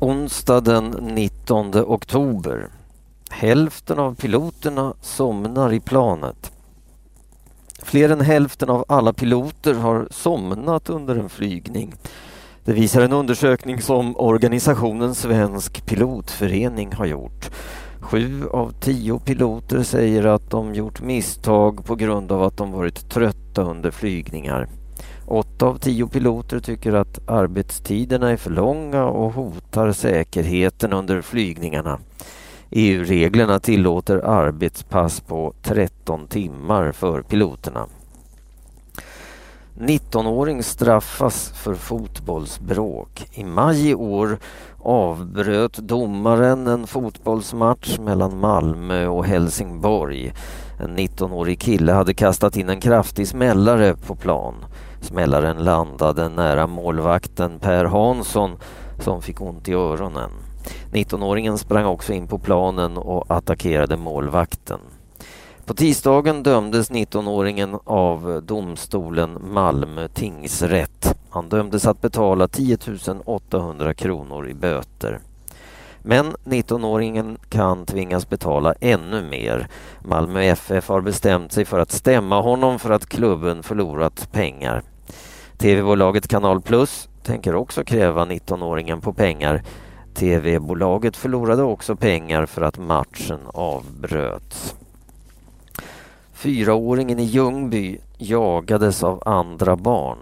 Onsdag den 19 oktober. Hälften av piloterna somnar i planet. Fler än hälften av alla piloter har somnat under en flygning. Det visar en undersökning som organisationen Svensk pilotförening har gjort. Sju av tio piloter säger att de gjort misstag på grund av att de varit trötta under flygningar. Åtta av tio piloter tycker att arbetstiderna är för långa och hotar säkerheten under flygningarna. EU-reglerna tillåter arbetspass på 13 timmar för piloterna. 19-åring straffas för fotbollsbråk. I maj i år avbröt domaren en fotbollsmatch mellan Malmö och Helsingborg. En 19-årig kille hade kastat in en kraftig smällare på plan. Smällaren landade nära målvakten Per Hansson som fick ont i öronen. 19-åringen sprang också in på planen och attackerade målvakten. På tisdagen dömdes 19-åringen av domstolen Malmö tingsrätt. Han dömdes att betala 10 800 kronor i böter. Men 19-åringen kan tvingas betala ännu mer. Malmö FF har bestämt sig för att stämma honom för att klubben förlorat pengar. TV-bolaget Kanal Plus tänker också kräva 19-åringen på pengar. TV-bolaget förlorade också pengar för att matchen avbröts. Fyraåringen i Ljungby jagades av andra barn.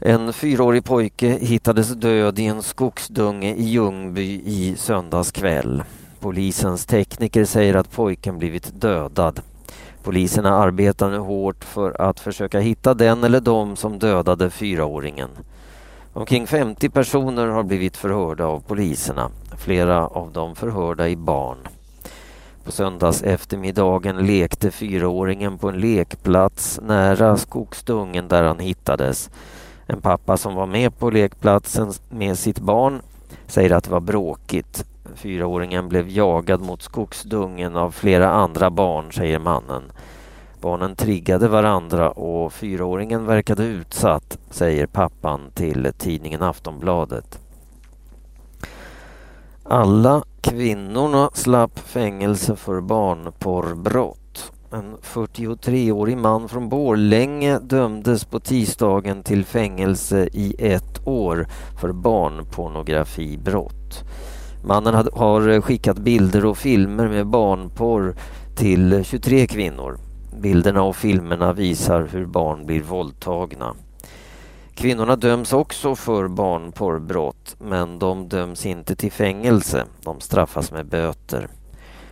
En fyraårig pojke hittades död i en skogsdunge i Ljungby i söndags kväll. Polisens tekniker säger att pojken blivit dödad. Poliserna arbetar nu hårt för att försöka hitta den eller de som dödade fyraåringen. Omkring 50 personer har blivit förhörda av poliserna, flera av dem förhörda i barn. På söndags eftermiddagen lekte fyraåringen på en lekplats nära skogsdungen där han hittades. En pappa som var med på lekplatsen med sitt barn säger att det var bråkigt. Fyraåringen blev jagad mot skogsdungen av flera andra barn, säger mannen. Barnen triggade varandra och fyraåringen verkade utsatt, säger pappan till tidningen Aftonbladet. Alla kvinnorna slapp fängelse för barnporrbrott. En 43-årig man från Borlänge dömdes på tisdagen till fängelse i ett år för barnpornografibrott. Mannen har skickat bilder och filmer med barnporr till 23 kvinnor. Bilderna och filmerna visar hur barn blir våldtagna. Kvinnorna döms också för barnporrbrott men de döms inte till fängelse. De straffas med böter.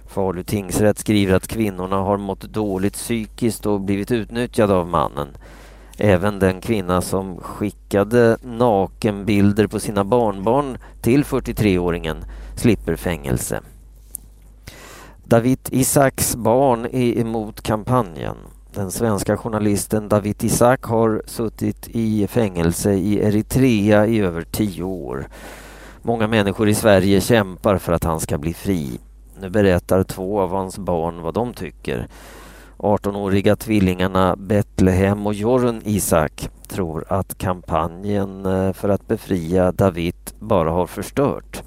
Falu tingsrätt skriver att kvinnorna har mått dåligt psykiskt och blivit utnyttjade av mannen. Även den kvinna som skickade nakenbilder på sina barnbarn till 43-åringen slipper fängelse. David Isaks barn är emot kampanjen. Den svenska journalisten David Isak har suttit i fängelse i Eritrea i över tio år. Många människor i Sverige kämpar för att han ska bli fri. Nu berättar två av hans barn vad de tycker. 18-åriga tvillingarna Betlehem och Jorun Isak tror att kampanjen eh, för att befria David bara har förstört.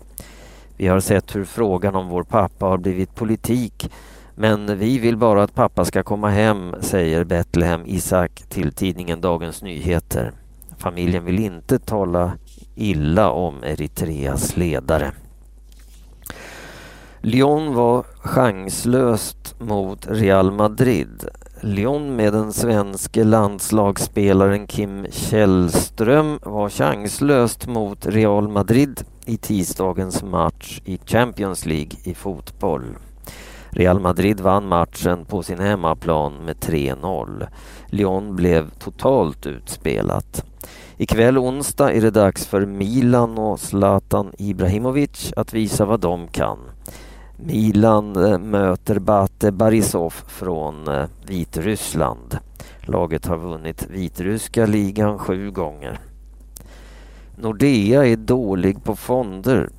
Vi har sett hur frågan om vår pappa har blivit politik men vi vill bara att pappa ska komma hem, säger Betlehem Isak till tidningen Dagens Nyheter. Familjen vill inte tala illa om Eritreas ledare. Lyon var chanslöst mot Real Madrid. Lyon med den svenske landslagsspelaren Kim Källström var chanslöst mot Real Madrid i tisdagens match i Champions League i fotboll. Real Madrid vann matchen på sin hemmaplan med 3-0. Lyon blev totalt utspelat. Ikväll onsdag är det dags för Milan och Zlatan Ibrahimovic att visa vad de kan. Milan eh, möter Bate Barisov från eh, Vitryssland. Laget har vunnit vitryska ligan sju gånger. Nordea är dålig på fonder.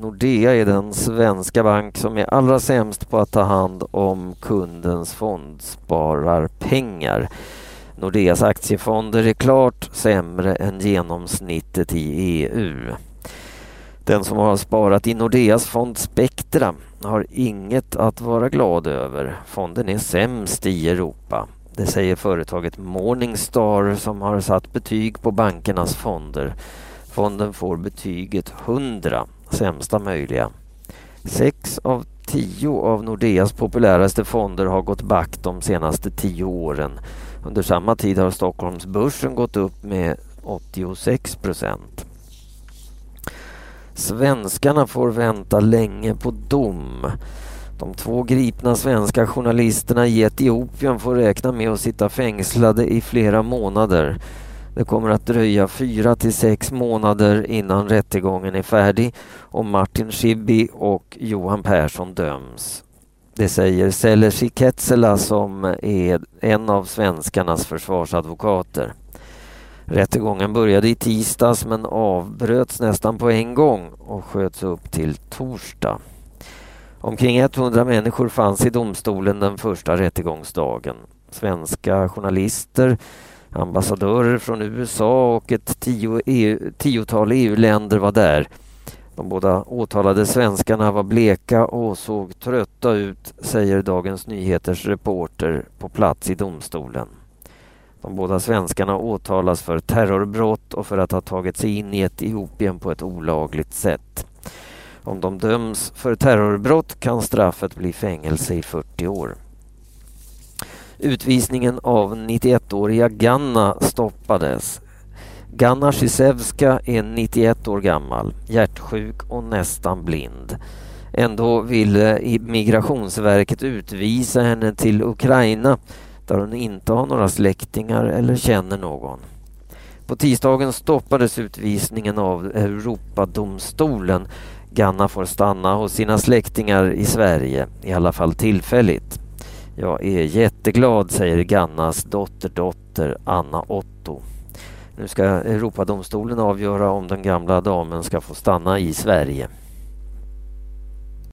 Nordea är den svenska bank som är allra sämst på att ta hand om kundens fondspararpengar. Nordeas aktiefonder är klart sämre än genomsnittet i EU. Den som har sparat i Nordeas fond Spectra har inget att vara glad över. Fonden är sämst i Europa. Det säger företaget Morningstar som har satt betyg på bankernas fonder. Fonden får betyget 100, sämsta möjliga. Sex av tio av Nordeas populäraste fonder har gått back de senaste tio åren. Under samma tid har Stockholmsbörsen gått upp med 86 procent. Svenskarna får vänta länge på dom. De två gripna svenska journalisterna i Etiopien får räkna med att sitta fängslade i flera månader. Det kommer att dröja fyra till sex månader innan rättegången är färdig och Martin Schibbye och Johan Persson döms. Det säger Selesi Ketsela som är en av svenskarnas försvarsadvokater. Rättegången började i tisdags men avbröts nästan på en gång och sköts upp till torsdag. Omkring 100 människor fanns i domstolen den första rättegångsdagen. Svenska journalister, ambassadörer från USA och ett tio EU, tiotal EU-länder var där. De båda åtalade svenskarna var bleka och såg trötta ut, säger Dagens Nyheters reporter på plats i domstolen. De båda svenskarna åtalas för terrorbrott och för att ha tagit sig in i Etiopien på ett olagligt sätt. Om de döms för terrorbrott kan straffet bli fängelse i 40 år. Utvisningen av 91-åriga Ganna stoppades. Ganna Zizewska är 91 år gammal, hjärtsjuk och nästan blind. Ändå ville Migrationsverket utvisa henne till Ukraina där hon inte har några släktingar eller känner någon. På tisdagen stoppades utvisningen av Europadomstolen. Ganna får stanna hos sina släktingar i Sverige, i alla fall tillfälligt. Jag är jätteglad, säger Gannas dotterdotter Anna Otto. Nu ska Europadomstolen avgöra om den gamla damen ska få stanna i Sverige.